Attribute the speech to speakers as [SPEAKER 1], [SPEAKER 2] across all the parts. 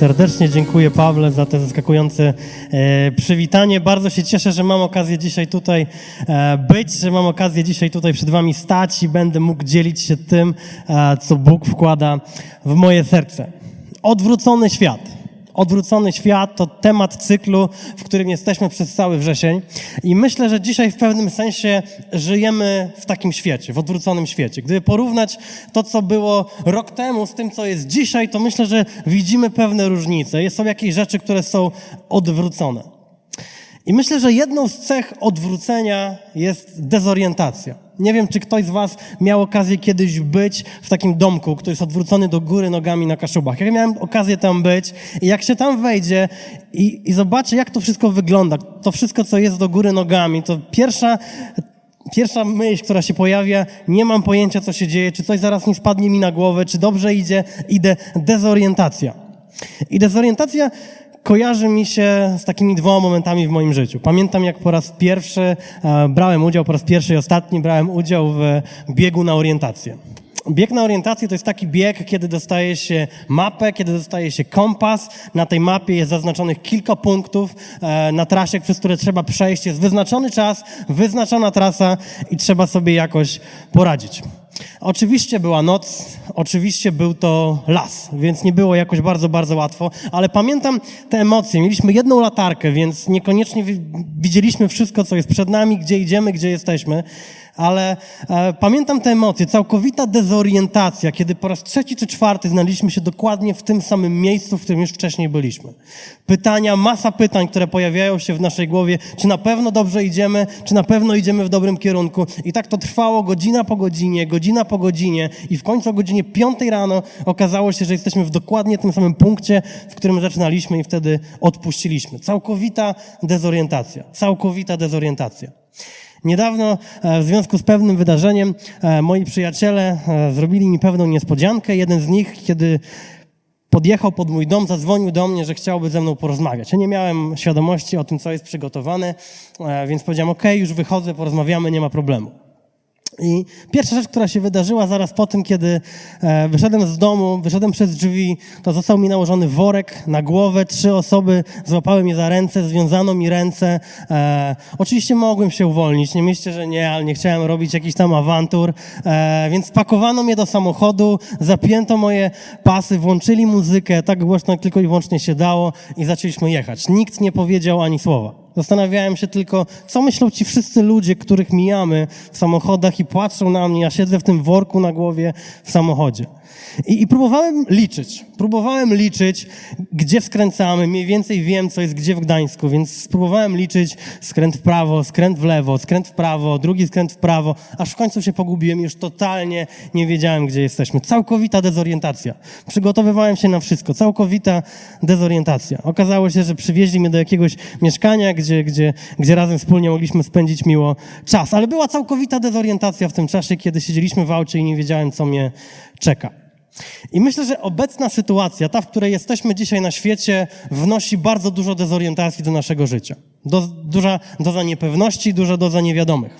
[SPEAKER 1] serdecznie. Dziękuję Pawle za te zaskakujące e, przywitanie. Bardzo się cieszę, że mam okazję dzisiaj tutaj e, być, że mam okazję dzisiaj tutaj przed Wami stać i będę mógł dzielić się tym, e, co Bóg wkłada w moje serce. Odwrócony świat. Odwrócony świat to temat cyklu, w którym jesteśmy przez cały wrzesień. I myślę, że dzisiaj w pewnym sensie żyjemy w takim świecie, w odwróconym świecie. Gdyby porównać to, co było rok temu z tym, co jest dzisiaj, to myślę, że widzimy pewne różnice. Są jakieś rzeczy, które są odwrócone. I myślę, że jedną z cech odwrócenia jest dezorientacja. Nie wiem, czy ktoś z Was miał okazję kiedyś być w takim domku, który jest odwrócony do góry nogami na Kaszubach. Ja miałem okazję tam być i jak się tam wejdzie i, i zobaczy, jak to wszystko wygląda, to wszystko, co jest do góry nogami, to pierwsza Pierwsza myśl, która się pojawia, nie mam pojęcia, co się dzieje, czy coś zaraz nie spadnie mi na głowę, czy dobrze idzie, idę dezorientacja. I dezorientacja kojarzy mi się z takimi dwoma momentami w moim życiu. Pamiętam, jak po raz pierwszy e, brałem udział, po raz pierwszy i ostatni brałem udział w biegu na orientację. Bieg na orientację to jest taki bieg, kiedy dostaje się mapę, kiedy dostaje się kompas. Na tej mapie jest zaznaczonych kilka punktów e, na trasie, przez które trzeba przejść. Jest wyznaczony czas, wyznaczona trasa i trzeba sobie jakoś poradzić. Oczywiście była noc, oczywiście był to las, więc nie było jakoś bardzo, bardzo łatwo, ale pamiętam te emocje. Mieliśmy jedną latarkę, więc niekoniecznie widzieliśmy wszystko, co jest przed nami, gdzie idziemy, gdzie jesteśmy ale e, pamiętam te emocje, całkowita dezorientacja, kiedy po raz trzeci czy czwarty znaleźliśmy się dokładnie w tym samym miejscu, w którym już wcześniej byliśmy. Pytania, masa pytań, które pojawiają się w naszej głowie, czy na pewno dobrze idziemy, czy na pewno idziemy w dobrym kierunku. I tak to trwało godzina po godzinie, godzina po godzinie i w końcu o godzinie piątej rano okazało się, że jesteśmy w dokładnie tym samym punkcie, w którym zaczynaliśmy i wtedy odpuściliśmy. Całkowita dezorientacja, całkowita dezorientacja. Niedawno e, w związku z pewnym wydarzeniem e, moi przyjaciele e, zrobili mi pewną niespodziankę. Jeden z nich, kiedy podjechał pod mój dom, zadzwonił do mnie, że chciałby ze mną porozmawiać. Ja nie miałem świadomości o tym, co jest przygotowane, więc powiedziałem, ok, już wychodzę, porozmawiamy, nie ma problemu. I pierwsza rzecz, która się wydarzyła zaraz po tym, kiedy e, wyszedłem z domu, wyszedłem przez drzwi, to został mi nałożony worek na głowę. Trzy osoby złapały mnie za ręce, związano mi ręce. E, oczywiście mogłem się uwolnić, nie myślcie, że nie, ale nie chciałem robić jakichś tam awantur. E, więc spakowano mnie do samochodu, zapięto moje pasy, włączyli muzykę tak głośno, jak tylko i wyłącznie się dało i zaczęliśmy jechać. Nikt nie powiedział ani słowa. Zastanawiałem się tylko, co myślą ci wszyscy ludzie, których mijamy w samochodach i patrzą na mnie. Ja siedzę w tym worku na głowie w samochodzie. I, I, próbowałem liczyć. Próbowałem liczyć, gdzie skręcamy. Mniej więcej wiem, co jest gdzie w Gdańsku, więc spróbowałem liczyć skręt w prawo, skręt w lewo, skręt w prawo, drugi skręt w prawo, aż w końcu się pogubiłem i już totalnie nie wiedziałem, gdzie jesteśmy. Całkowita dezorientacja. Przygotowywałem się na wszystko. Całkowita dezorientacja. Okazało się, że przywieźli mnie do jakiegoś mieszkania, gdzie, gdzie, gdzie razem wspólnie mogliśmy spędzić miło czas. Ale była całkowita dezorientacja w tym czasie, kiedy siedzieliśmy w aucie i nie wiedziałem, co mnie czeka. I myślę, że obecna sytuacja, ta, w której jesteśmy dzisiaj na świecie, wnosi bardzo dużo dezorientacji do naszego życia. Do, duża doza niepewności, duża doza niewiadomych.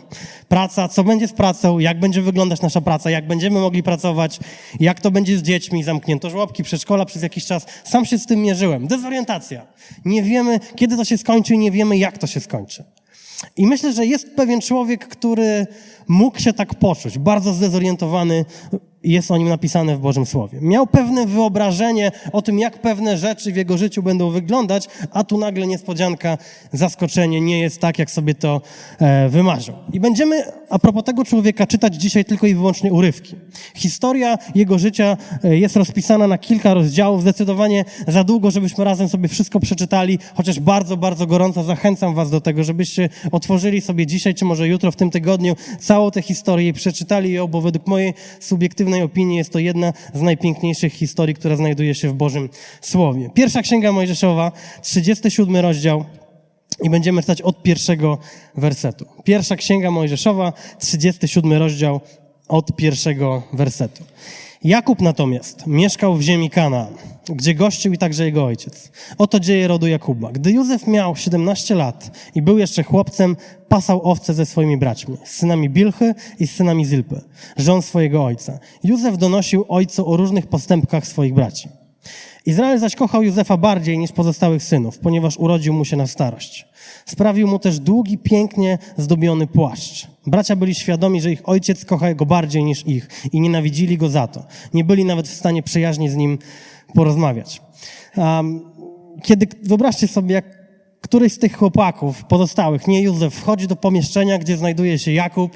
[SPEAKER 1] Praca, co będzie z pracą, jak będzie wyglądać nasza praca, jak będziemy mogli pracować, jak to będzie z dziećmi, zamknięto żłobki, przedszkola przez jakiś czas. Sam się z tym mierzyłem. Dezorientacja. Nie wiemy, kiedy to się skończy i nie wiemy, jak to się skończy. I myślę, że jest pewien człowiek, który mógł się tak poczuć, bardzo zdezorientowany, jest o nim napisane w Bożym Słowie. Miał pewne wyobrażenie o tym, jak pewne rzeczy w jego życiu będą wyglądać, a tu nagle niespodzianka, zaskoczenie nie jest tak, jak sobie to e, wymarzył. I będziemy a propos tego człowieka czytać dzisiaj tylko i wyłącznie urywki. Historia jego życia e, jest rozpisana na kilka rozdziałów, zdecydowanie za długo, żebyśmy razem sobie wszystko przeczytali, chociaż bardzo, bardzo gorąco zachęcam was do tego, żebyście otworzyli sobie dzisiaj, czy może jutro, w tym tygodniu, całą tę historię i przeczytali ją, bo według mojej subiektywnej opinii jest to jedna z najpiękniejszych historii, która znajduje się w Bożym Słowie. Pierwsza Księga Mojżeszowa, 37 rozdział i będziemy czytać od pierwszego wersetu. Pierwsza Księga Mojżeszowa, 37 rozdział od pierwszego wersetu. Jakub natomiast mieszkał w ziemi Kanaan, gdzie gościł i także jego ojciec. Oto dzieje rodu Jakuba. Gdy Józef miał 17 lat i był jeszcze chłopcem, pasał owce ze swoimi braćmi, z synami Bilchy i z synami Zilpy, żon swojego ojca. Józef donosił ojcu o różnych postępkach swoich braci. Izrael zaś kochał Józefa bardziej niż pozostałych synów, ponieważ urodził mu się na starość. Sprawił mu też długi, pięknie zdobiony płaszcz. Bracia byli świadomi, że ich ojciec kocha go bardziej niż ich i nienawidzili go za to. Nie byli nawet w stanie przyjaźnie z nim porozmawiać. Um, kiedy, wyobraźcie sobie, jak któryś z tych chłopaków pozostałych, nie Józef, wchodzi do pomieszczenia, gdzie znajduje się Jakub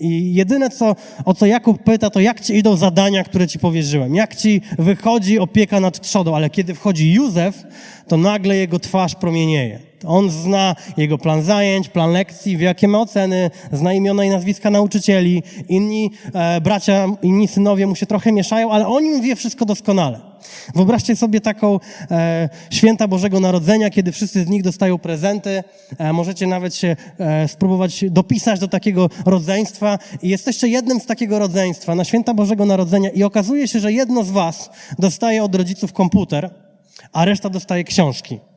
[SPEAKER 1] i jedyne, co, o co Jakub pyta, to jak ci idą zadania, które ci powierzyłem, jak ci wychodzi opieka nad trzodą, ale kiedy wchodzi Józef, to nagle jego twarz promienieje. On zna jego plan zajęć, plan lekcji, wie jakie ma oceny, zna imiona i nazwiska nauczycieli. Inni e, bracia, inni synowie mu się trochę mieszają, ale on im wie wszystko doskonale. Wyobraźcie sobie taką e, święta Bożego Narodzenia, kiedy wszyscy z nich dostają prezenty. E, możecie nawet się e, spróbować dopisać do takiego rodzeństwa i jesteście jednym z takiego rodzeństwa na święta Bożego Narodzenia i okazuje się, że jedno z was dostaje od rodziców komputer, a reszta dostaje książki.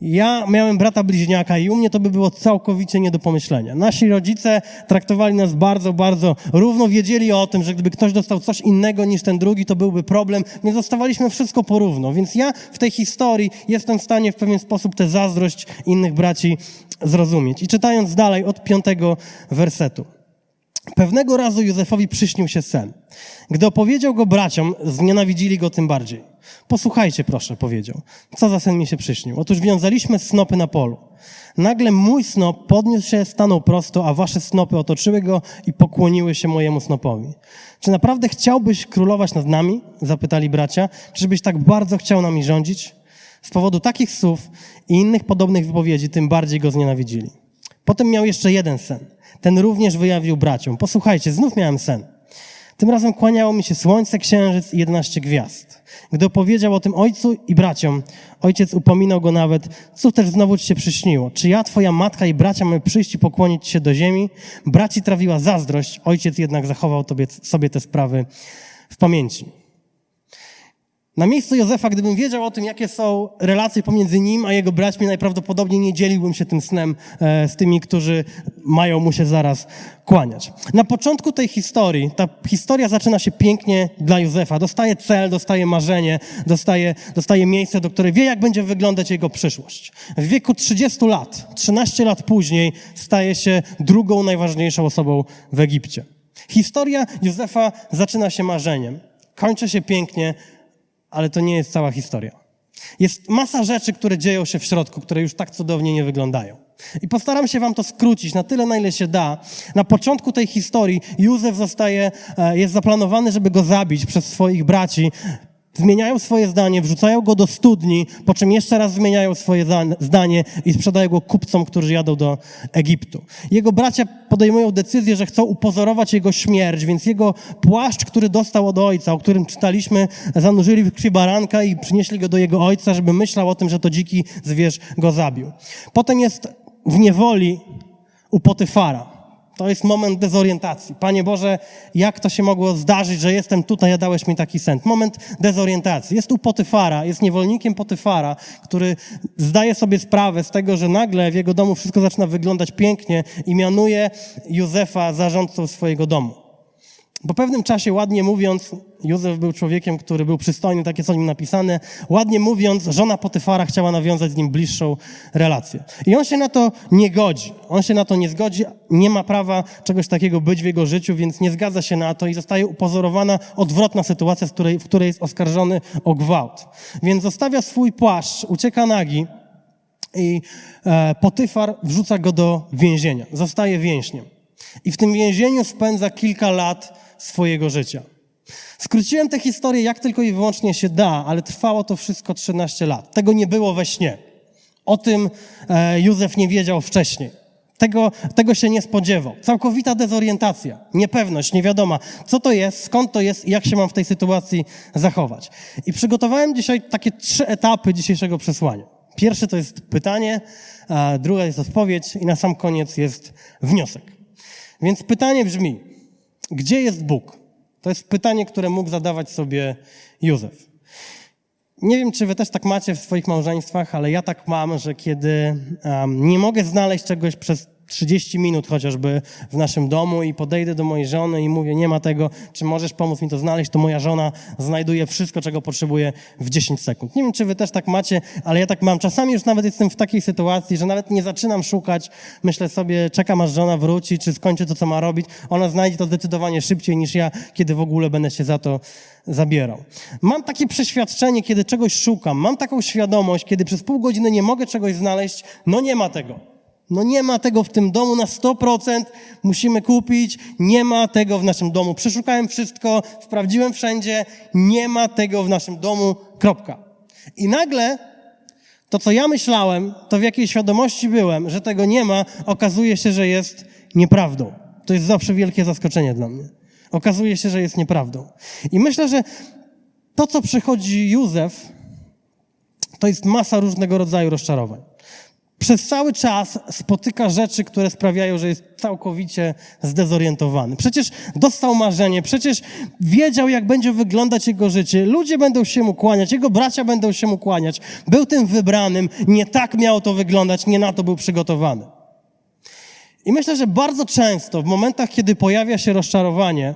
[SPEAKER 1] Ja miałem brata bliźniaka i u mnie to by było całkowicie nie do pomyślenia. Nasi rodzice traktowali nas bardzo, bardzo równo, wiedzieli o tym, że gdyby ktoś dostał coś innego niż ten drugi, to byłby problem, więc dostawaliśmy wszystko porówno. Więc ja w tej historii jestem w stanie w pewien sposób tę zazdrość innych braci zrozumieć. I czytając dalej od piątego wersetu. Pewnego razu Józefowi przyśnił się sen. Gdy opowiedział go braciom, znienawidzili go tym bardziej. Posłuchajcie, proszę, powiedział. Co za sen mi się przyśnił? Otóż wiązaliśmy snopy na polu. Nagle mój snop podniósł się, stanął prosto, a wasze snopy otoczyły go i pokłoniły się mojemu snopowi. Czy naprawdę chciałbyś królować nad nami? Zapytali bracia. Czyżbyś tak bardzo chciał nami rządzić? Z powodu takich słów i innych podobnych wypowiedzi tym bardziej go znienawidzili. Potem miał jeszcze jeden sen. Ten również wyjawił braciom. Posłuchajcie, znów miałem sen. Tym razem kłaniało mi się słońce, księżyc i jedenaście gwiazd. Gdy opowiedział o tym ojcu i braciom, ojciec upominał go nawet, co też znowu ci się przyśniło? Czy ja, twoja matka i bracia mamy przyjść i pokłonić się do ziemi? Braci trawiła zazdrość, ojciec jednak zachował tobie, sobie te sprawy w pamięci. Na miejscu Józefa, gdybym wiedział o tym, jakie są relacje pomiędzy nim a jego braćmi, najprawdopodobniej nie dzieliłbym się tym snem e, z tymi, którzy mają mu się zaraz kłaniać. Na początku tej historii, ta historia zaczyna się pięknie dla Józefa. Dostaje cel, dostaje marzenie, dostaje, dostaje miejsce, do której wie, jak będzie wyglądać jego przyszłość. W wieku 30 lat, 13 lat później, staje się drugą najważniejszą osobą w Egipcie. Historia Józefa zaczyna się marzeniem. Kończy się pięknie, ale to nie jest cała historia. Jest masa rzeczy, które dzieją się w środku, które już tak cudownie nie wyglądają. I postaram się wam to skrócić na tyle, na ile się da. Na początku tej historii Józef zostaje, e, jest zaplanowany, żeby go zabić przez swoich braci zmieniają swoje zdanie, wrzucają go do studni, po czym jeszcze raz zmieniają swoje zdanie i sprzedają go kupcom, którzy jadą do Egiptu. Jego bracia podejmują decyzję, że chcą upozorować jego śmierć, więc jego płaszcz, który dostał od ojca, o którym czytaliśmy, zanurzyli w krwi baranka i przynieśli go do jego ojca, żeby myślał o tym, że to dziki zwierz go zabił. Potem jest w niewoli u Potyfara. To jest moment dezorientacji. Panie Boże, jak to się mogło zdarzyć, że jestem tutaj, a dałeś mi taki sen? Moment dezorientacji. Jest u Potyfara, jest niewolnikiem Potyfara, który zdaje sobie sprawę z tego, że nagle w jego domu wszystko zaczyna wyglądać pięknie i mianuje Józefa zarządcą swojego domu. Po pewnym czasie, ładnie mówiąc, Józef był człowiekiem, który był przystojny, takie co nim napisane. Ładnie mówiąc, żona Potyfara chciała nawiązać z nim bliższą relację. I on się na to nie godzi. On się na to nie zgodzi, nie ma prawa czegoś takiego być w jego życiu, więc nie zgadza się na to i zostaje upozorowana odwrotna sytuacja, w której, w której jest oskarżony o gwałt. Więc zostawia swój płaszcz, ucieka nagi i e, Potyfar wrzuca go do więzienia. Zostaje więźniem. I w tym więzieniu spędza kilka lat swojego życia. Skróciłem tę historię jak tylko i wyłącznie się da, ale trwało to wszystko 13 lat. Tego nie było we śnie. O tym e, Józef nie wiedział wcześniej. Tego, tego się nie spodziewał. Całkowita dezorientacja, niepewność, niewiadoma, co to jest, skąd to jest i jak się mam w tej sytuacji zachować. I przygotowałem dzisiaj takie trzy etapy dzisiejszego przesłania. Pierwsze to jest pytanie, druga jest odpowiedź i na sam koniec jest wniosek. Więc pytanie brzmi, Gdzie jest Bóg? To jest pytanie, które mógł zadawać sobie Józef. Nie wiem, czy wy też tak macie w swoich małżeństwach, ale ja tak mam, że kiedy um, nie mogę znaleźć czegoś przez 30 minut chociażby w naszym domu i podejdę do mojej żony i mówię, nie ma tego, czy możesz pomóc mi to znaleźć, to moja żona znajduje wszystko, czego potrzebuje w 10 sekund. Nie wiem, czy wy też tak macie, ale ja tak mam. Czasami już nawet jestem w takiej sytuacji, że nawet nie zaczynam szukać, myślę sobie, czekam aż żona wróci, czy skończy to, co ma robić. Ona znajdzie to zdecydowanie szybciej niż ja, kiedy w ogóle będę się za to zabierał. Mam takie przeświadczenie, kiedy czegoś szukam, mam taką świadomość, kiedy przez pół godziny nie mogę czegoś znaleźć, no nie ma tego. No nie ma tego w tym domu na 100%, musimy kupić, nie ma tego w naszym domu. Przeszukałem wszystko, sprawdziłem wszędzie, nie ma tego w naszym domu, kropka. I nagle to, co ja myślałem, to w jakiej świadomości byłem, że tego nie ma, okazuje się, że jest nieprawdą. To jest zawsze wielkie zaskoczenie dla mnie. Okazuje się, że jest nieprawdą. I myślę, że to, co przychodzi Józef, to jest masa różnego rodzaju rozczarowań przez cały czas spotyka rzeczy, które sprawiają, że jest całkowicie zdezorientowany. Przecież dostał marzenie, przecież wiedział, jak będzie wyglądać jego życie. Ludzie będą się mu kłaniać, jego bracia będą się mu kłaniać. Był tym wybranym, nie tak miało to wyglądać, nie na to był przygotowany. I myślę, że bardzo często w momentach, kiedy pojawia się rozczarowanie,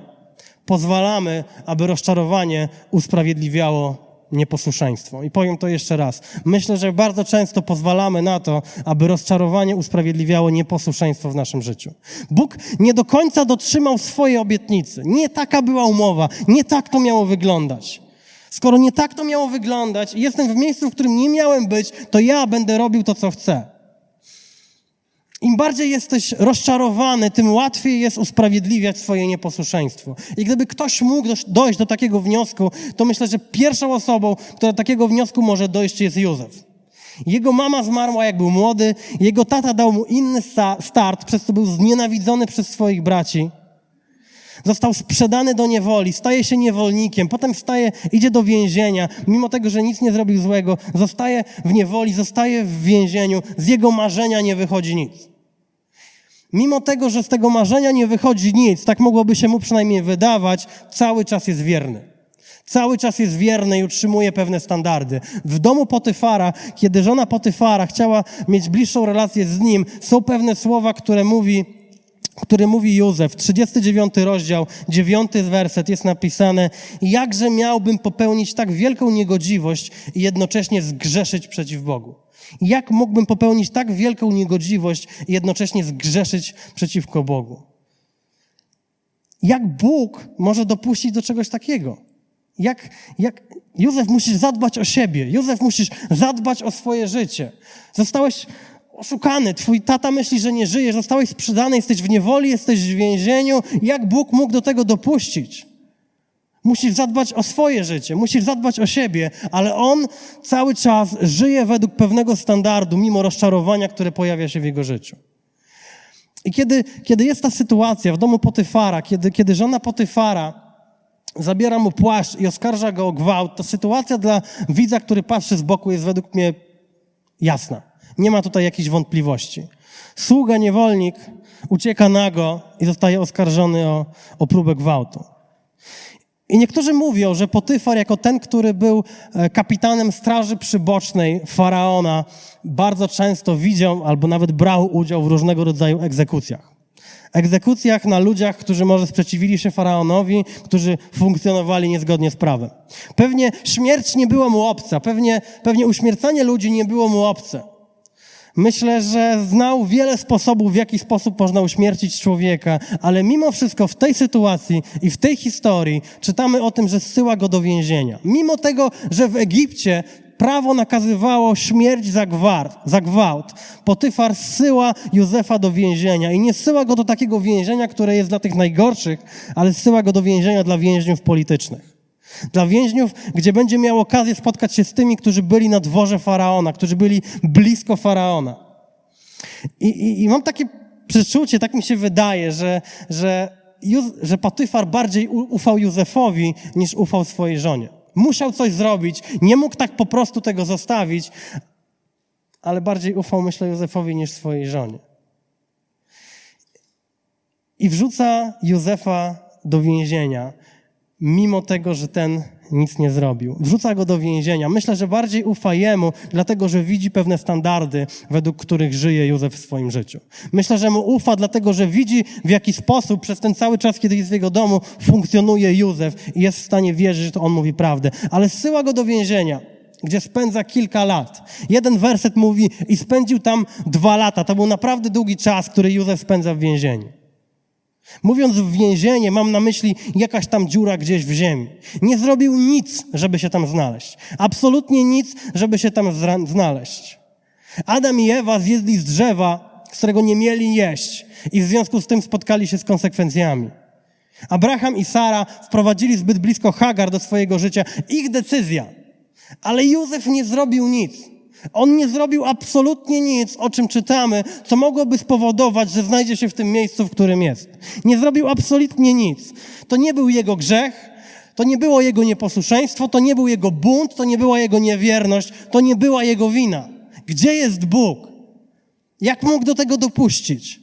[SPEAKER 1] pozwalamy, aby rozczarowanie usprawiedliwiało nieposłuszeństwo. I powiem to jeszcze raz. Myślę, że bardzo często pozwalamy na to, aby rozczarowanie usprawiedliwiało nieposłuszeństwo w naszym życiu. Bóg nie do końca dotrzymał swojej obietnicy. Nie taka była umowa. Nie tak to miało wyglądać. Skoro nie tak to miało wyglądać jestem w miejscu, w którym nie miałem być, to ja będę robił to, co chcę. Im bardziej jesteś rozczarowany, tym łatwiej jest usprawiedliwiać swoje nieposłuszeństwo. I gdyby ktoś mógł dojść do takiego wniosku, to myślę, że pierwszą osobą, która do takiego wniosku może dojść, jest Józef. Jego mama zmarła, jak był młody, jego tata dał mu inny start, przez co był znienawidzony przez swoich braci. Został sprzedany do niewoli, staje się niewolnikiem, potem staje, idzie do więzienia, mimo tego, że nic nie zrobił złego, zostaje w niewoli, zostaje w więzieniu, z jego marzenia nie wychodzi nic. Mimo tego, że z tego marzenia nie wychodzi nic, tak mogłoby się mu przynajmniej wydawać, cały czas jest wierny. Cały czas jest wierny i utrzymuje pewne standardy. W domu Potyfara, kiedy żona Potyfara chciała mieć bliższą relację z nim, są pewne słowa, które mówi, które mówi Józef. 39 rozdział, 9 werset jest napisane: Jakże miałbym popełnić tak wielką niegodziwość i jednocześnie zgrzeszyć przeciw Bogu? Jak mógłbym popełnić tak wielką niegodziwość i jednocześnie zgrzeszyć przeciwko Bogu? Jak Bóg może dopuścić do czegoś takiego? Jak, jak Józef musisz zadbać o siebie, Józef musisz zadbać o swoje życie. Zostałeś oszukany, twój tata myśli, że nie żyjesz, zostałeś sprzedany, jesteś w niewoli, jesteś w więzieniu. Jak Bóg mógł do tego dopuścić? Musisz zadbać o swoje życie, musisz zadbać o siebie, ale on cały czas żyje według pewnego standardu, mimo rozczarowania, które pojawia się w jego życiu. I kiedy, kiedy jest ta sytuacja w domu Potyfara, kiedy, kiedy żona Potyfara zabiera mu płaszcz i oskarża go o gwałt, to sytuacja dla widza, który patrzy z boku, jest według mnie jasna. Nie ma tutaj jakichś wątpliwości. Sługa, niewolnik ucieka nago i zostaje oskarżony o, o próbę gwałtu. I niektórzy mówią, że Potyfar, jako ten, który był e, kapitanem straży przybocznej faraona, bardzo często widział albo nawet brał udział w różnego rodzaju egzekucjach. Egzekucjach na ludziach, którzy może sprzeciwili się faraonowi, którzy funkcjonowali niezgodnie z prawem. Pewnie śmierć nie była mu obca, pewnie, pewnie uśmiercanie ludzi nie było mu obce. Myślę, że znał wiele sposobów, w jaki sposób można uśmiercić człowieka, ale mimo wszystko w tej sytuacji i w tej historii czytamy o tym, że zsyła go do więzienia. Mimo tego, że w Egipcie prawo nakazywało śmierć za gwałt, za gwałt. Potyfar zsyła Józefa do więzienia i nie zsyła go do takiego więzienia, które jest dla tych najgorszych, ale zsyła go do więzienia dla więźniów politycznych. Dla więźniów, gdzie będzie miał okazję spotkać się z tymi, którzy byli na dworze faraona, którzy byli blisko faraona. I, i, i mam takie przeczucie, tak mi się wydaje, że, że, że Patyfar bardziej ufał Józefowi niż ufał swojej żonie. Musiał coś zrobić, nie mógł tak po prostu tego zostawić, ale bardziej ufał, myślę, Józefowi niż swojej żonie. I wrzuca Józefa do więzienia, mimo tego, że ten nic nie zrobił. Wrzuca go do więzienia. Myślę, że bardziej ufa jemu, dlatego że widzi pewne standardy, według których żyje Józef w swoim życiu. Myślę, że mu ufa, dlatego że widzi, w jaki sposób przez ten cały czas, kiedy jest w jego domu, funkcjonuje Józef i jest w stanie wierzyć, że to on mówi prawdę. Ale zsyła go do więzienia gdzie spędza kilka lat. Jeden werset mówi, i spędził tam dwa lata. To był naprawdę długi czas, który Józef spędza w więzieniu. Mówiąc w więzienie, mam na myśli jakaś tam dziura gdzieś w ziemi. Nie zrobił nic, żeby się tam znaleźć. Absolutnie nic, żeby się tam znaleźć. Adam i Ewa zjedli z drzewa, którego nie mieli jeść i w związku z tym spotkali się z konsekwencjami. Abraham i Sara wprowadzili zbyt blisko Hagar do swojego życia. Ich decyzja. Ale Józef nie zrobił nic. On nie zrobił absolutnie nic, o czym czytamy, co mogłoby spowodować, że znajdzie się w tym miejscu, w którym jest. Nie zrobił absolutnie nic. To nie był jego grzech, to nie było jego nieposłuszeństwo, to nie był jego bunt, to nie była jego niewierność, to nie była jego wina. Gdzie jest Bóg? Jak mógł do tego dopuścić?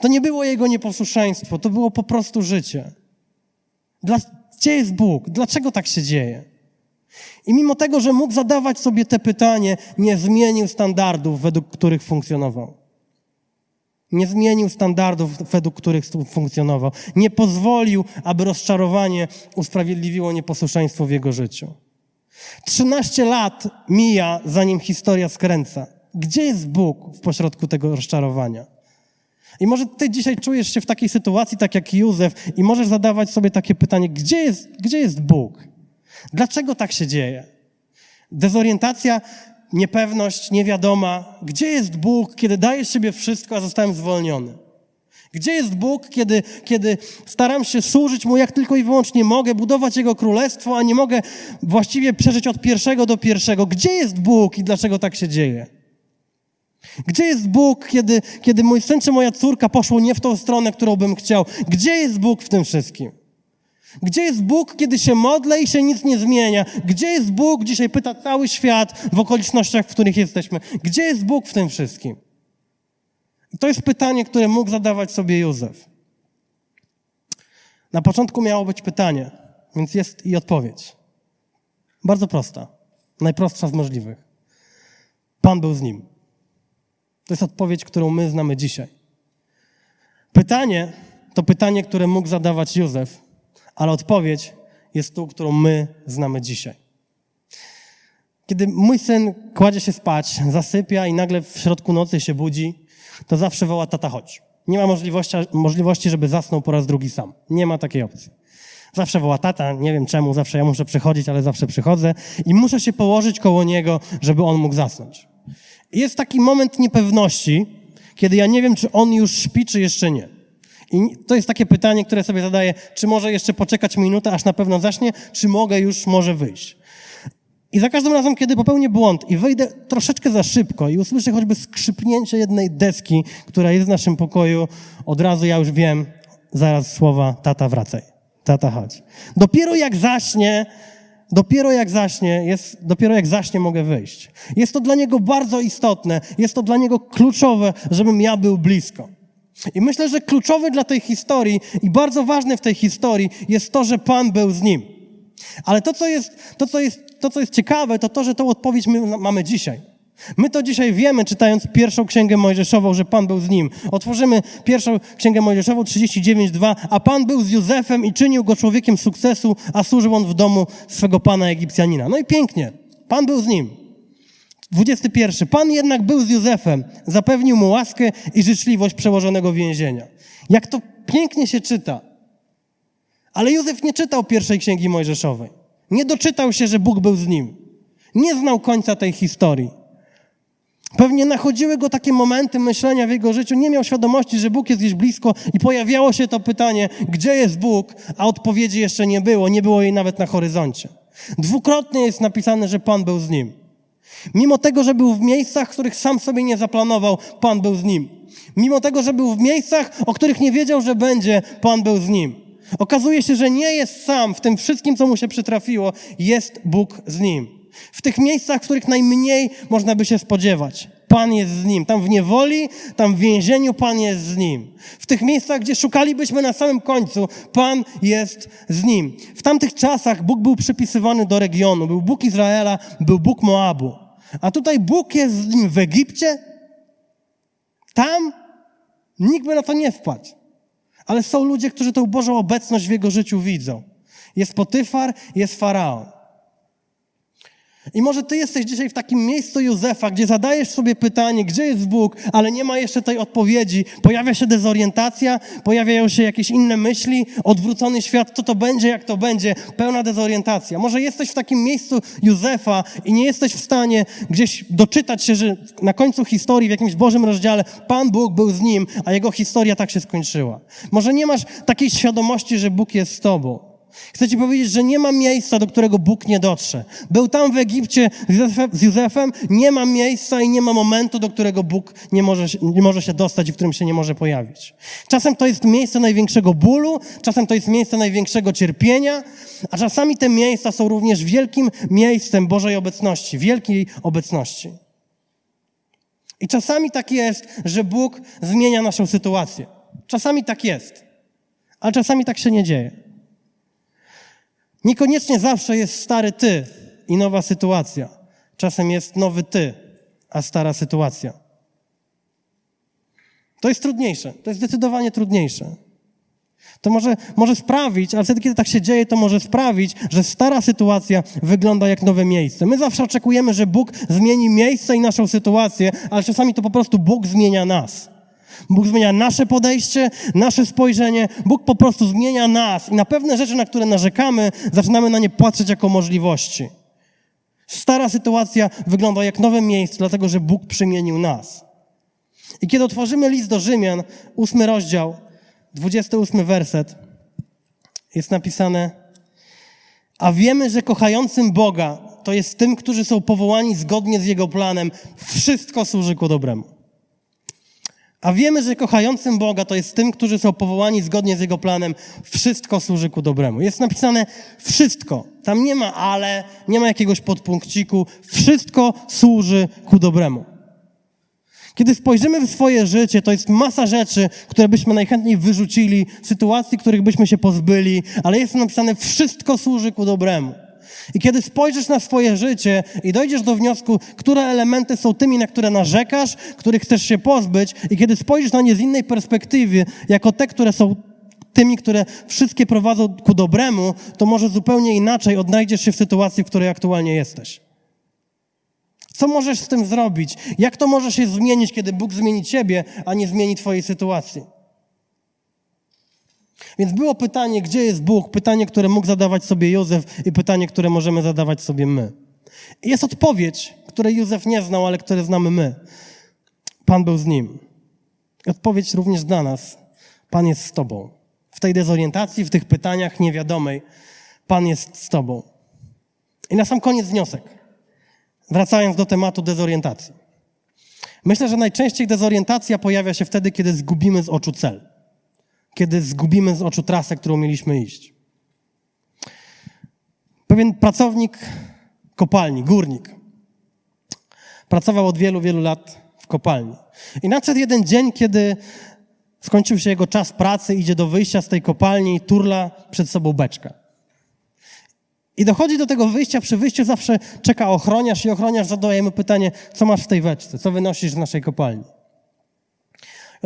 [SPEAKER 1] To nie było jego nieposłuszeństwo, to było po prostu życie. Dla, gdzie jest Bóg? Dlaczego tak się dzieje? I mimo tego, że mógł zadawać sobie te pytanie, nie zmienił standardów, według których funkcjonował. Nie zmienił standardów, według których funkcjonował. Nie pozwolił, aby rozczarowanie usprawiedliwiło nieposłuszeństwo w jego życiu. Trzynaście lat mija, zanim historia skręca. Gdzie jest Bóg w pośrodku tego rozczarowania? I może ty dzisiaj czujesz się w takiej sytuacji, tak jak Józef, i możesz zadawać sobie takie pytanie, gdzie jest, gdzie jest Bóg? Dlaczego tak się dzieje? Dezorientacja, niepewność, niewiadoma. Gdzie jest Bóg, kiedy dajesz siebie wszystko, a zostałem zwolniony? Gdzie jest Bóg, kiedy, kiedy staram się służyć Mu jak tylko i wyłącznie mogę, budować Jego królestwo, a nie mogę właściwie przeżyć od pierwszego do pierwszego? Gdzie jest Bóg i dlaczego tak się dzieje? Gdzie jest Bóg, kiedy, kiedy mój syn czy moja córka poszło nie w tą stronę, którą bym chciał? Gdzie jest Bóg w tym wszystkim? Gdzie jest Bóg, kiedy się modlę i się nic nie zmienia? Gdzie jest Bóg? Dzisiaj pyta cały świat w okolicznościach, w których jesteśmy. Gdzie jest Bóg w tym wszystkim? I to jest pytanie, które mógł zadawać sobie Józef. Na początku miało być pytanie, więc jest i odpowiedź. Bardzo prosta. Najprostsza z możliwych. Pan był z nim. To jest odpowiedź, którą my znamy dzisiaj. Pytanie to pytanie, które mógł zadawać Józef, ale odpowiedź jest tą, którą my znamy dzisiaj. Kiedy mój syn kładzie się spać, zasypia i nagle w środku nocy się budzi, to zawsze woła tata chodź. Nie ma możliwości, możliwości, żeby zasnął po raz drugi sam. Nie ma takiej opcji. Zawsze woła tata, nie wiem czemu, zawsze ja muszę przychodzić, ale zawsze przychodzę i muszę się położyć koło niego, żeby on mógł zasnąć. Jest taki moment niepewności, kiedy ja nie wiem, czy on już śpi, czy jeszcze nie. I to jest takie pytanie, które sobie zadaję, czy może jeszcze poczekać minutę, aż na pewno zacznie, czy mogę już może wyjść. I za każdym razem, kiedy popełnię błąd i wyjdę troszeczkę za szybko i usłyszę choćby skrzypnięcie jednej deski, która jest w naszym pokoju, od razu ja już wiem, zaraz słowa tata wracaj, tata chodź. Dopiero jak zaśnie, dopiero jak zaśnie, jest, dopiero jak zaśnie mogę wyjść. Jest to dla niego bardzo istotne, jest to dla niego kluczowe, żebym ja był blisko. I myślę, że kluczowe dla tej historii i bardzo ważne w tej historii jest to, że Pan był z nim. Ale to, co jest, to, co jest, to, co jest ciekawe, to to, że tą odpowiedź my mamy dzisiaj. My to dzisiaj wiemy, czytając pierwszą księgę Mojżeszową, że Pan był z nim. Otworzymy pierwszą księgę Mojżeszową 39:2, a Pan był z Józefem i czynił go człowiekiem sukcesu, a służył on w domu swego pana Egipcjanina. No i pięknie. Pan był z nim. 21. Pan jednak był z Józefem, zapewnił mu łaskę i życzliwość przełożonego więzienia. Jak to pięknie się czyta. Ale Józef nie czytał pierwszej księgi Mojżeszowej. Nie doczytał się, że Bóg był z nim. Nie znał końca tej historii. Pewnie nachodziły go takie momenty myślenia w jego życiu, nie miał świadomości, że Bóg jest gdzieś blisko i pojawiało się to pytanie, gdzie jest Bóg, a odpowiedzi jeszcze nie było, nie było jej nawet na horyzoncie. Dwukrotnie jest napisane, że Pan był z nim. Mimo tego, że był w miejscach, których sam sobie nie zaplanował, Pan był z nim. Mimo tego, że był w miejscach, o których nie wiedział, że będzie, Pan był z nim. Okazuje się, że nie jest sam w tym wszystkim, co mu się przytrafiło, jest Bóg z nim. W tych miejscach, w których najmniej można by się spodziewać. Pan jest z nim. Tam w niewoli, tam w więzieniu Pan jest z nim. W tych miejscach, gdzie szukalibyśmy na samym końcu, Pan jest z nim. W tamtych czasach Bóg był przypisywany do regionu. Był Bóg Izraela, był Bóg Moabu. A tutaj Bóg jest z nim w Egipcie. Tam nikt by na to nie wpadł. Ale są ludzie, którzy tę Bożą obecność w jego życiu widzą. Jest Potyfar, jest Faraon. I może ty jesteś dzisiaj w takim miejscu Józefa, gdzie zadajesz sobie pytanie, gdzie jest Bóg, ale nie ma jeszcze tej odpowiedzi. Pojawia się dezorientacja, pojawiają się jakieś inne myśli, odwrócony świat, co to będzie, jak to będzie, pełna dezorientacja. Może jesteś w takim miejscu Józefa i nie jesteś w stanie gdzieś doczytać się, że na końcu historii, w jakimś Bożym rozdziale, Pan Bóg był z nim, a jego historia tak się skończyła. Może nie masz takiej świadomości, że Bóg jest z tobą. Chcę ci powiedzieć, że nie ma miejsca, do którego Bóg nie dotrze. Był tam w Egipcie z Józefem, nie ma miejsca i nie ma momentu, do którego Bóg nie może, nie może się dostać i w którym się nie może pojawić. Czasem to jest miejsce największego bólu, czasem to jest miejsce największego cierpienia, a czasami te miejsca są również wielkim miejscem Bożej obecności, wielkiej obecności. I czasami tak jest, że Bóg zmienia naszą sytuację. Czasami tak jest, ale czasami tak się nie dzieje. Niekoniecznie zawsze jest stary ty i nowa sytuacja. Czasem jest nowy ty, a stara sytuacja. To jest trudniejsze. To jest zdecydowanie trudniejsze. To może, może sprawić, ale wtedy, kiedy tak się dzieje, to może sprawić, że stara sytuacja wygląda jak nowe miejsce. My zawsze oczekujemy, że Bóg zmieni miejsce i naszą sytuację, ale czasami to po prostu Bóg zmienia nas. Bóg zmienia nasze podejście, nasze spojrzenie. Bóg po prostu zmienia nas i na pewne rzeczy, na które narzekamy, zaczynamy na nie patrzeć jako możliwości. Stara sytuacja wygląda jak nowe miejsce, dlatego że Bóg przemienił nas. I kiedy otworzymy list do Rzymian, ósmy rozdział, 28 werset, jest napisane: A wiemy, że kochającym Boga to jest tym, którzy są powołani zgodnie z Jego planem, wszystko służy ku dobremu. A wiemy, że kochającym Boga to jest tym, którzy są powołani zgodnie z Jego planem, wszystko służy ku dobremu. Jest napisane wszystko. Tam nie ma ale, nie ma jakiegoś podpunkciku. Wszystko służy ku dobremu. Kiedy spojrzymy w swoje życie, to jest masa rzeczy, które byśmy najchętniej wyrzucili, sytuacji, których byśmy się pozbyli, ale jest napisane, wszystko służy ku dobremu. I kiedy spojrzysz na swoje życie i dojdziesz do wniosku, które elementy są tymi, na które narzekasz, których chcesz się pozbyć, i kiedy spojrzysz na nie z innej perspektywy, jako te, które są tymi, które wszystkie prowadzą ku dobremu, to może zupełnie inaczej odnajdziesz się w sytuacji, w której aktualnie jesteś. Co możesz z tym zrobić? Jak to może się zmienić, kiedy Bóg zmieni ciebie, a nie zmieni twojej sytuacji? Więc było pytanie, gdzie jest Bóg? Pytanie, które mógł zadawać sobie Józef i pytanie, które możemy zadawać sobie my. Jest odpowiedź, której Józef nie znał, ale które znamy my. Pan był z nim. Odpowiedź również dla nas. Pan jest z tobą. W tej dezorientacji, w tych pytaniach niewiadomej, Pan jest z tobą. I na sam koniec wniosek. Wracając do tematu dezorientacji. Myślę, że najczęściej dezorientacja pojawia się wtedy, kiedy zgubimy z oczu cel. Kiedy zgubimy z oczu trasę, którą mieliśmy iść. Pewien pracownik kopalni, górnik, pracował od wielu, wielu lat w kopalni. I nadszedł jeden dzień, kiedy skończył się jego czas pracy, idzie do wyjścia z tej kopalni i turla przed sobą beczkę. I dochodzi do tego wyjścia, przy wyjściu zawsze czeka ochroniarz i ochroniarz zadaje mu pytanie, co masz w tej beczce, co wynosisz z naszej kopalni.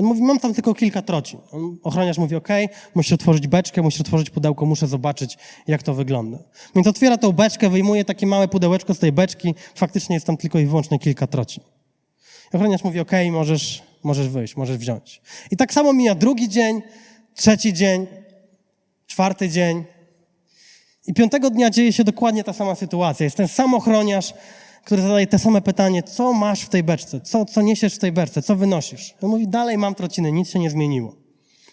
[SPEAKER 1] On mówi, mam tam tylko kilka trocin. On, ochroniarz mówi, ok, musisz otworzyć beczkę, musisz otworzyć pudełko, muszę zobaczyć, jak to wygląda. Więc otwiera tą beczkę, wyjmuje takie małe pudełeczko z tej beczki, faktycznie jest tam tylko i wyłącznie kilka trocin. I ochroniarz mówi, ok, możesz, możesz wyjść, możesz wziąć. I tak samo mija drugi dzień, trzeci dzień, czwarty dzień, i piątego dnia dzieje się dokładnie ta sama sytuacja. Jest ten sam ochroniarz, który zadaje te same pytanie, co masz w tej beczce, co, co niesiesz w tej beczce, co wynosisz. On mówi, dalej mam trociny, nic się nie zmieniło.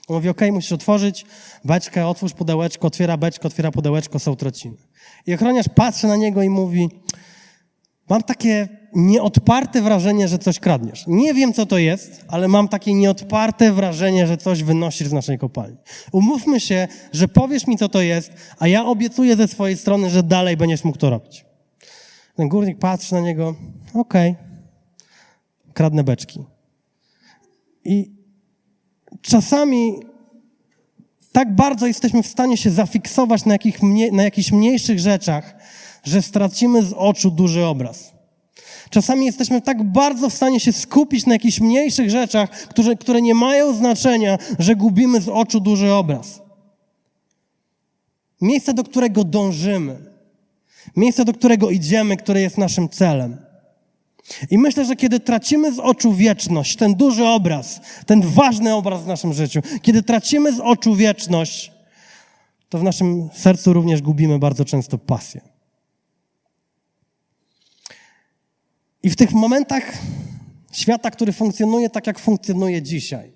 [SPEAKER 1] On mówi, okej, musisz otworzyć beczkę, otwórz pudełeczko, otwiera beczkę, otwiera pudełeczko, są trociny. I ochroniarz patrzy na niego i mówi, mam takie nieodparte wrażenie, że coś kradniesz. Nie wiem, co to jest, ale mam takie nieodparte wrażenie, że coś wynosisz z naszej kopalni. Umówmy się, że powiesz mi, co to jest, a ja obiecuję ze swojej strony, że dalej będziesz mógł to robić. Ten górnik patrzy na niego, okej, kradnę beczki. I czasami tak bardzo jesteśmy w stanie się zafiksować na, jakich na jakichś mniejszych rzeczach, że stracimy z oczu duży obraz. Czasami jesteśmy tak bardzo w stanie się skupić na jakichś mniejszych rzeczach, które, które nie mają znaczenia, że gubimy z oczu duży obraz. Miejsce, do którego dążymy, miejsce, do którego idziemy, które jest naszym celem. I myślę, że kiedy tracimy z oczu wieczność, ten duży obraz, ten ważny obraz w naszym życiu, kiedy tracimy z oczu wieczność, to w naszym sercu również gubimy bardzo często pasję. I w tych momentach świata, który funkcjonuje tak, jak funkcjonuje dzisiaj,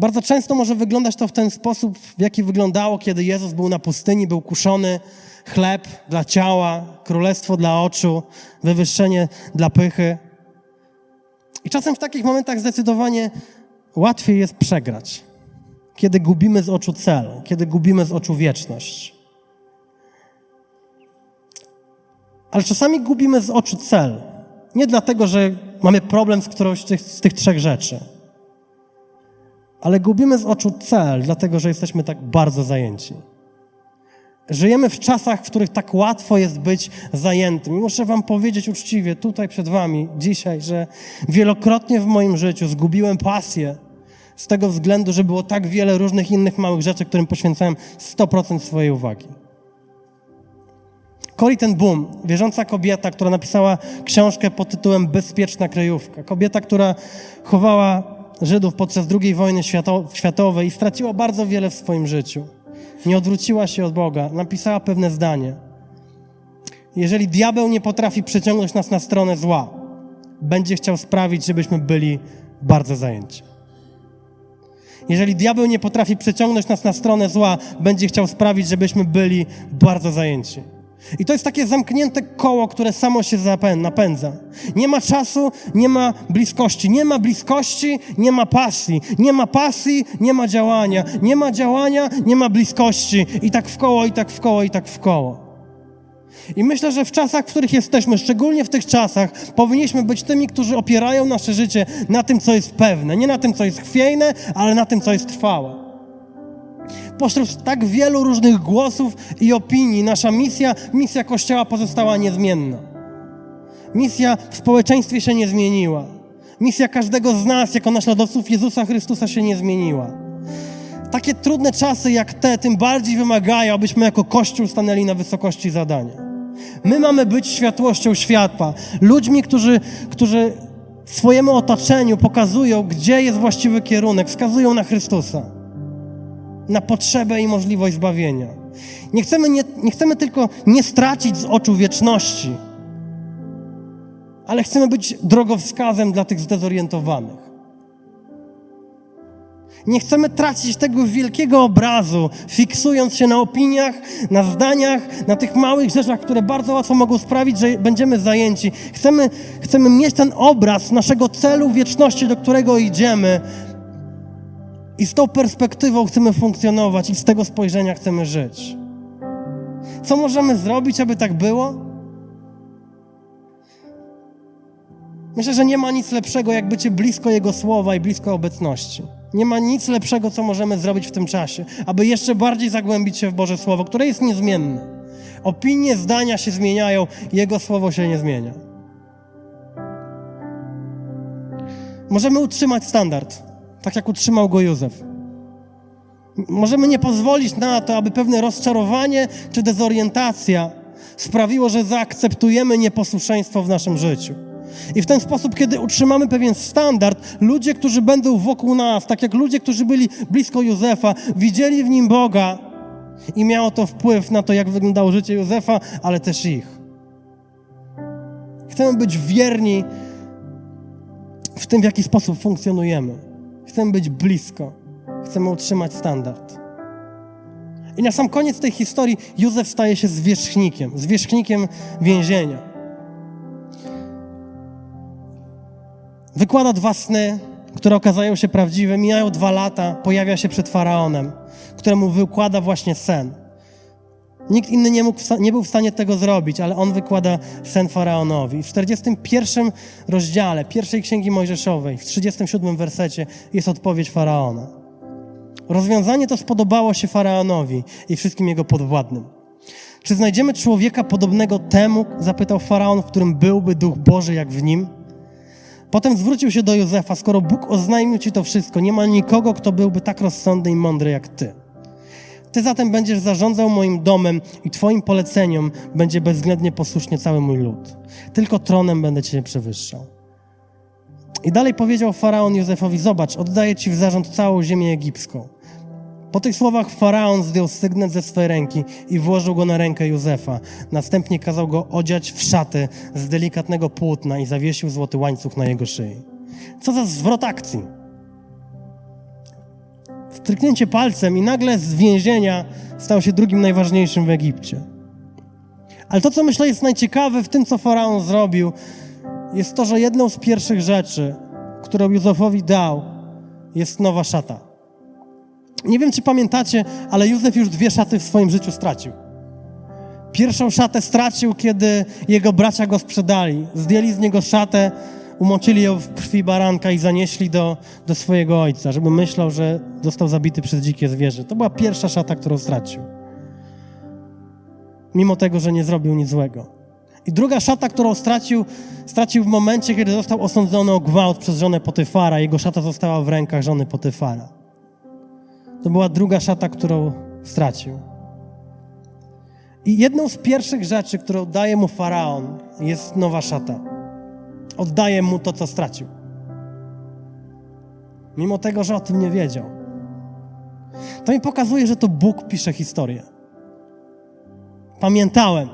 [SPEAKER 1] bardzo często może wyglądać to w ten sposób, w jaki wyglądało, kiedy Jezus był na pustyni, był kuszony, chleb dla ciała, królestwo dla oczu, wywyższenie dla pychy. I czasem w takich momentach zdecydowanie łatwiej jest przegrać, kiedy gubimy z oczu cel, kiedy gubimy z oczu wieczność. Ale czasami gubimy z oczu cel. Nie dlatego, że mamy problem z którąś z tych, z tych trzech rzeczy, ale gubimy z oczu cel, dlatego że jesteśmy tak bardzo zajęci. Żyjemy w czasach, w których tak łatwo jest być zajętym. I muszę Wam powiedzieć uczciwie, tutaj przed Wami, dzisiaj, że wielokrotnie w moim życiu zgubiłem pasję z tego względu, że było tak wiele różnych innych małych rzeczy, którym poświęcałem 100% swojej uwagi. Corrie ten Boom, wierząca kobieta, która napisała książkę pod tytułem Bezpieczna kryjówka. Kobieta, która chowała Żydów podczas II wojny światowej i straciła bardzo wiele w swoim życiu nie odwróciła się od Boga, napisała pewne zdanie. Jeżeli diabeł nie potrafi przyciągnąć nas na stronę zła, będzie chciał sprawić, żebyśmy byli bardzo zajęci. Jeżeli diabeł nie potrafi przyciągnąć nas na stronę zła, będzie chciał sprawić, żebyśmy byli bardzo zajęci. I to jest takie zamknięte koło, które samo się napędza. Nie ma czasu, nie ma bliskości. Nie ma bliskości, nie ma pasji. Nie ma pasji, nie ma działania. Nie ma działania, nie ma bliskości. I tak w koło, i tak w koło, i tak w koło. I myślę, że w czasach, w których jesteśmy, szczególnie w tych czasach, powinniśmy być tymi, którzy opierają nasze życie na tym, co jest pewne. Nie na tym, co jest chwiejne, ale na tym, co jest trwałe pośród tak wielu różnych głosów i opinii nasza misja, misja Kościoła pozostała niezmienna. Misja w społeczeństwie się nie zmieniła. Misja każdego z nas, jako naśladowców Jezusa Chrystusa, się nie zmieniła. Takie trudne czasy jak te, tym bardziej wymagają, abyśmy jako Kościół stanęli na wysokości zadania. My mamy być światłością światła, ludźmi, którzy, którzy swojemu otoczeniu pokazują, gdzie jest właściwy kierunek, wskazują na Chrystusa na potrzebę i możliwość zbawienia. Nie chcemy, nie, nie chcemy tylko nie stracić z oczu wieczności, ale chcemy być drogowskazem dla tych zdezorientowanych. Nie chcemy tracić tego wielkiego obrazu, fiksując się na opiniach, na zdaniach, na tych małych rzeczach, które bardzo łatwo mogą sprawić, że będziemy zajęci. Chcemy, chcemy mieć ten obraz naszego celu wieczności, do którego idziemy, i z tą perspektywą chcemy funkcjonować i z tego spojrzenia chcemy żyć. Co możemy zrobić, aby tak było? Myślę, że nie ma nic lepszego, jak bycie blisko Jego słowa i blisko obecności. Nie ma nic lepszego, co możemy zrobić w tym czasie, aby jeszcze bardziej zagłębić się w Boże Słowo, które jest niezmienne. Opinie, zdania się zmieniają, Jego Słowo się nie zmienia. Możemy utrzymać standard tak jak utrzymał go Józef. Możemy nie pozwolić na to, aby pewne rozczarowanie czy dezorientacja sprawiło, że zaakceptujemy nieposłuszeństwo w naszym życiu. I w ten sposób, kiedy utrzymamy pewien standard, ludzie, którzy będą wokół nas, tak jak ludzie, którzy byli blisko Józefa, widzieli w nim Boga i miało to wpływ na to, jak wyglądało życie Józefa, ale też ich. Chcemy być wierni w tym, w jaki sposób funkcjonujemy. Chcemy być blisko. Chcemy utrzymać standard. I na sam koniec tej historii Józef staje się zwierzchnikiem, zwierzchnikiem więzienia. Wykłada dwa sny, które okazają się prawdziwe. Mijają dwa lata, pojawia się przed faraonem, któremu wykłada właśnie sen. Nikt inny nie, mógł, nie był w stanie tego zrobić, ale on wykłada sen faraonowi. W 41 rozdziale pierwszej księgi Mojżeszowej, w 37 wersecie jest odpowiedź faraona. Rozwiązanie to spodobało się faraonowi i wszystkim jego podwładnym. Czy znajdziemy człowieka podobnego temu, zapytał faraon, w którym byłby duch Boży jak w nim? Potem zwrócił się do Józefa: Skoro Bóg oznajmił ci to wszystko, nie ma nikogo, kto byłby tak rozsądny i mądry jak ty. Ty zatem będziesz zarządzał moim domem i Twoim poleceniom będzie bezwzględnie posłusznie cały mój lud. Tylko tronem będę Cię przewyższał. I dalej powiedział faraon Józefowi: Zobacz, oddaję Ci w zarząd całą ziemię egipską. Po tych słowach faraon zdjął sygnet ze swej ręki i włożył go na rękę Józefa. Następnie kazał go odziać w szaty z delikatnego płótna i zawiesił złoty łańcuch na jego szyi. Co za zwrot akcji! Stryknięcie palcem i nagle z więzienia stał się drugim najważniejszym w Egipcie. Ale to, co myślę jest najciekawe w tym, co faraon zrobił, jest to, że jedną z pierwszych rzeczy, którą Józefowi dał, jest nowa szata. Nie wiem, czy pamiętacie, ale Józef już dwie szaty w swoim życiu stracił. Pierwszą szatę stracił, kiedy jego bracia go sprzedali. Zdjęli z niego szatę, umoczyli ją w krwi baranka i zanieśli do, do swojego ojca, żeby myślał, że został zabity przez dzikie zwierzę. To była pierwsza szata, którą stracił. Mimo tego, że nie zrobił nic złego. I druga szata, którą stracił, stracił w momencie, kiedy został osądzony o gwałt przez żonę Potyfara. Jego szata została w rękach żony Potyfara. To była druga szata, którą stracił. I jedną z pierwszych rzeczy, którą daje mu faraon, jest nowa szata. Oddaje mu to, co stracił. Mimo tego, że o tym nie wiedział. To mi pokazuje, że to Bóg pisze historię. Pamiętałem.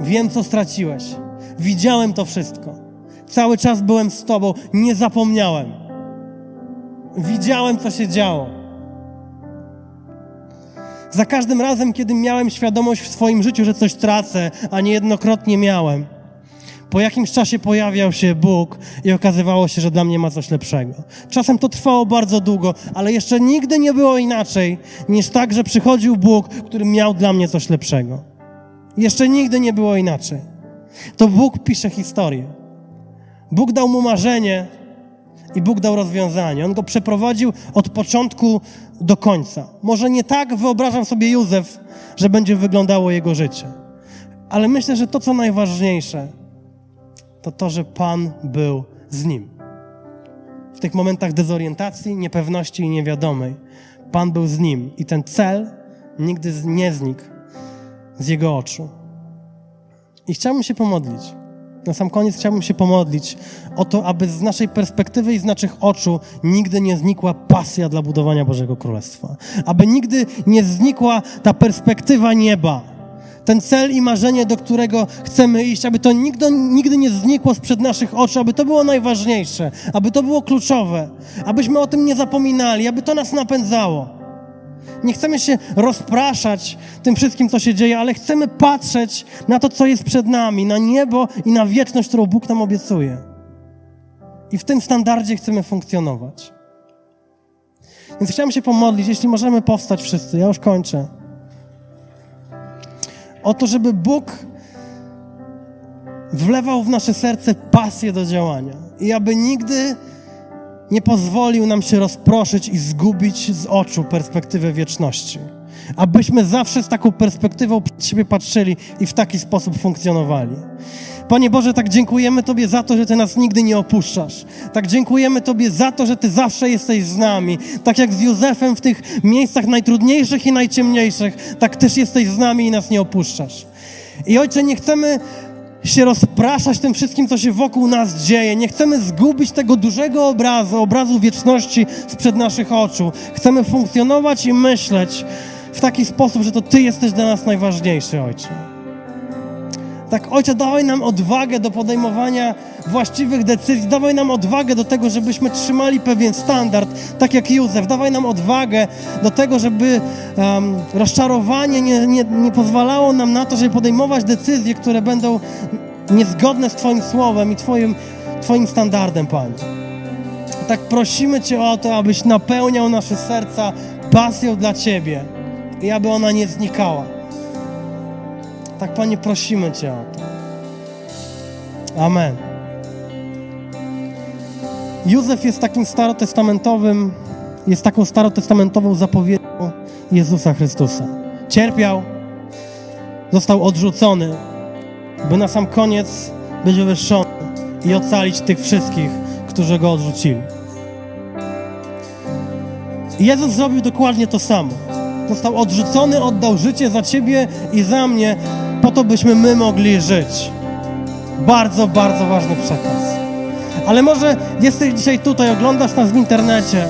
[SPEAKER 1] Wiem, co straciłeś. Widziałem to wszystko. Cały czas byłem z Tobą. Nie zapomniałem. Widziałem, co się działo. Za każdym razem, kiedy miałem świadomość w swoim życiu, że coś tracę, a niejednokrotnie miałem, po jakimś czasie pojawiał się Bóg i okazywało się, że dla mnie ma coś lepszego. Czasem to trwało bardzo długo, ale jeszcze nigdy nie było inaczej niż tak, że przychodził Bóg, który miał dla mnie coś lepszego. Jeszcze nigdy nie było inaczej. To Bóg pisze historię. Bóg dał mu marzenie i Bóg dał rozwiązanie. On go przeprowadził od początku do końca. Może nie tak wyobrażał sobie Józef, że będzie wyglądało jego życie. Ale myślę, że to, co najważniejsze, to to, że Pan był z nim. W tych momentach dezorientacji, niepewności i niewiadomej, Pan był z nim i ten cel nigdy nie znikł z jego oczu. I chciałbym się pomodlić. Na sam koniec chciałbym się pomodlić o to, aby z naszej perspektywy i z naszych oczu nigdy nie znikła pasja dla budowania Bożego Królestwa. Aby nigdy nie znikła ta perspektywa nieba. Ten cel i marzenie, do którego chcemy iść, aby to nigdy, nigdy nie znikło sprzed naszych oczu, aby to było najważniejsze, aby to było kluczowe, abyśmy o tym nie zapominali, aby to nas napędzało. Nie chcemy się rozpraszać tym wszystkim, co się dzieje, ale chcemy patrzeć na to, co jest przed nami, na niebo i na wieczność, którą Bóg nam obiecuje. I w tym standardzie chcemy funkcjonować. Więc chciałem się pomodlić, jeśli możemy powstać wszyscy, ja już kończę. O to, żeby Bóg wlewał w nasze serce pasję do działania i aby nigdy nie pozwolił nam się rozproszyć i zgubić z oczu perspektywę wieczności. Abyśmy zawsze z taką perspektywą przed siebie patrzyli i w taki sposób funkcjonowali. Panie Boże, tak dziękujemy Tobie za to, że Ty nas nigdy nie opuszczasz. Tak dziękujemy Tobie za to, że Ty zawsze jesteś z nami. Tak jak z Józefem w tych miejscach najtrudniejszych i najciemniejszych, tak też jesteś z nami i nas nie opuszczasz. I Ojcze, nie chcemy się rozpraszać tym wszystkim, co się wokół nas dzieje. Nie chcemy zgubić tego dużego obrazu, obrazu wieczności sprzed naszych oczu. Chcemy funkcjonować i myśleć w taki sposób, że to Ty jesteś dla nas najważniejszy, Ojcze. Tak, Ojcze, dawaj nam odwagę do podejmowania właściwych decyzji. Dawaj nam odwagę do tego, żebyśmy trzymali pewien standard, tak jak Józef. Dawaj nam odwagę do tego, żeby um, rozczarowanie nie, nie, nie pozwalało nam na to, żeby podejmować decyzje, które będą niezgodne z Twoim słowem i Twoim, twoim standardem, Panie. Tak prosimy Cię o to, abyś napełniał nasze serca pasją dla Ciebie i aby ona nie znikała Tak, Panie, prosimy Cię o to. Amen. Józef jest takim starotestamentowym, jest taką starotestamentową zapowiedzią Jezusa Chrystusa. Cierpiał, został odrzucony, by na sam koniec być wywyższony i ocalić tych wszystkich, którzy go odrzucili. Jezus zrobił dokładnie to samo. Został odrzucony, oddał życie za ciebie i za mnie, po to byśmy my mogli żyć. Bardzo, bardzo ważny przekaz. Ale może jesteś dzisiaj tutaj, oglądasz nas w internecie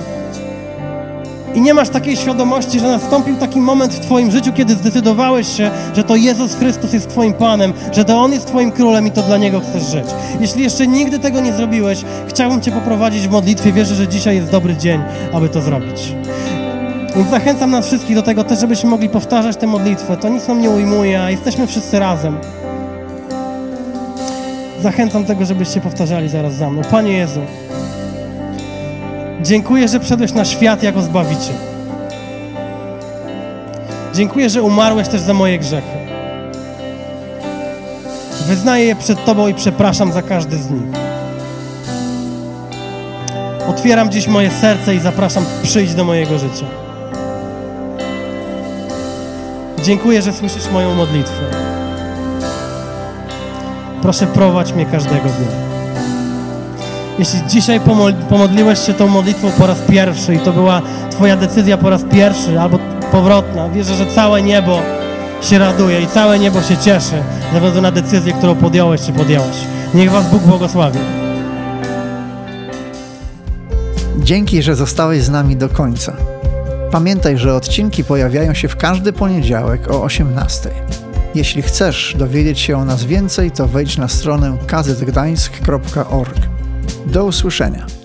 [SPEAKER 1] i nie masz takiej świadomości, że nastąpił taki moment w Twoim życiu, kiedy zdecydowałeś się, że to Jezus Chrystus jest Twoim Panem, że to On jest Twoim Królem i to dla Niego chcesz żyć. Jeśli jeszcze nigdy tego nie zrobiłeś, chciałbym Cię poprowadzić w modlitwie. Wierzę, że dzisiaj jest dobry dzień, aby to zrobić. Więc zachęcam nas wszystkich do tego też, żebyśmy mogli powtarzać tę modlitwę. To nic nam nie ujmuje, a jesteśmy wszyscy razem. Zachęcam tego, żebyście powtarzali zaraz za mną. Panie Jezu, dziękuję, że przyszedłeś na świat jako Zbawiciel. Dziękuję, że umarłeś też za moje grzechy. Wyznaję je przed Tobą i przepraszam za każdy z nich. Otwieram dziś moje serce i zapraszam, przyjdź do mojego życia. Dziękuję, że słyszysz moją modlitwę. Proszę, prowadź mnie każdego dnia. Jeśli dzisiaj pomodliłeś się tą modlitwą po raz pierwszy i to była Twoja decyzja po raz pierwszy albo powrotna, wierzę, że całe niebo się raduje i całe niebo się cieszy ze względu na decyzję, którą podjąłeś czy podjęłaś. Niech Was Bóg błogosławi.
[SPEAKER 2] Dzięki, że zostałeś z nami do końca. Pamiętaj, że odcinki pojawiają się w każdy poniedziałek o 18. Jeśli chcesz dowiedzieć się o nas więcej, to wejdź na stronę kazetgdańsk.org. Do usłyszenia.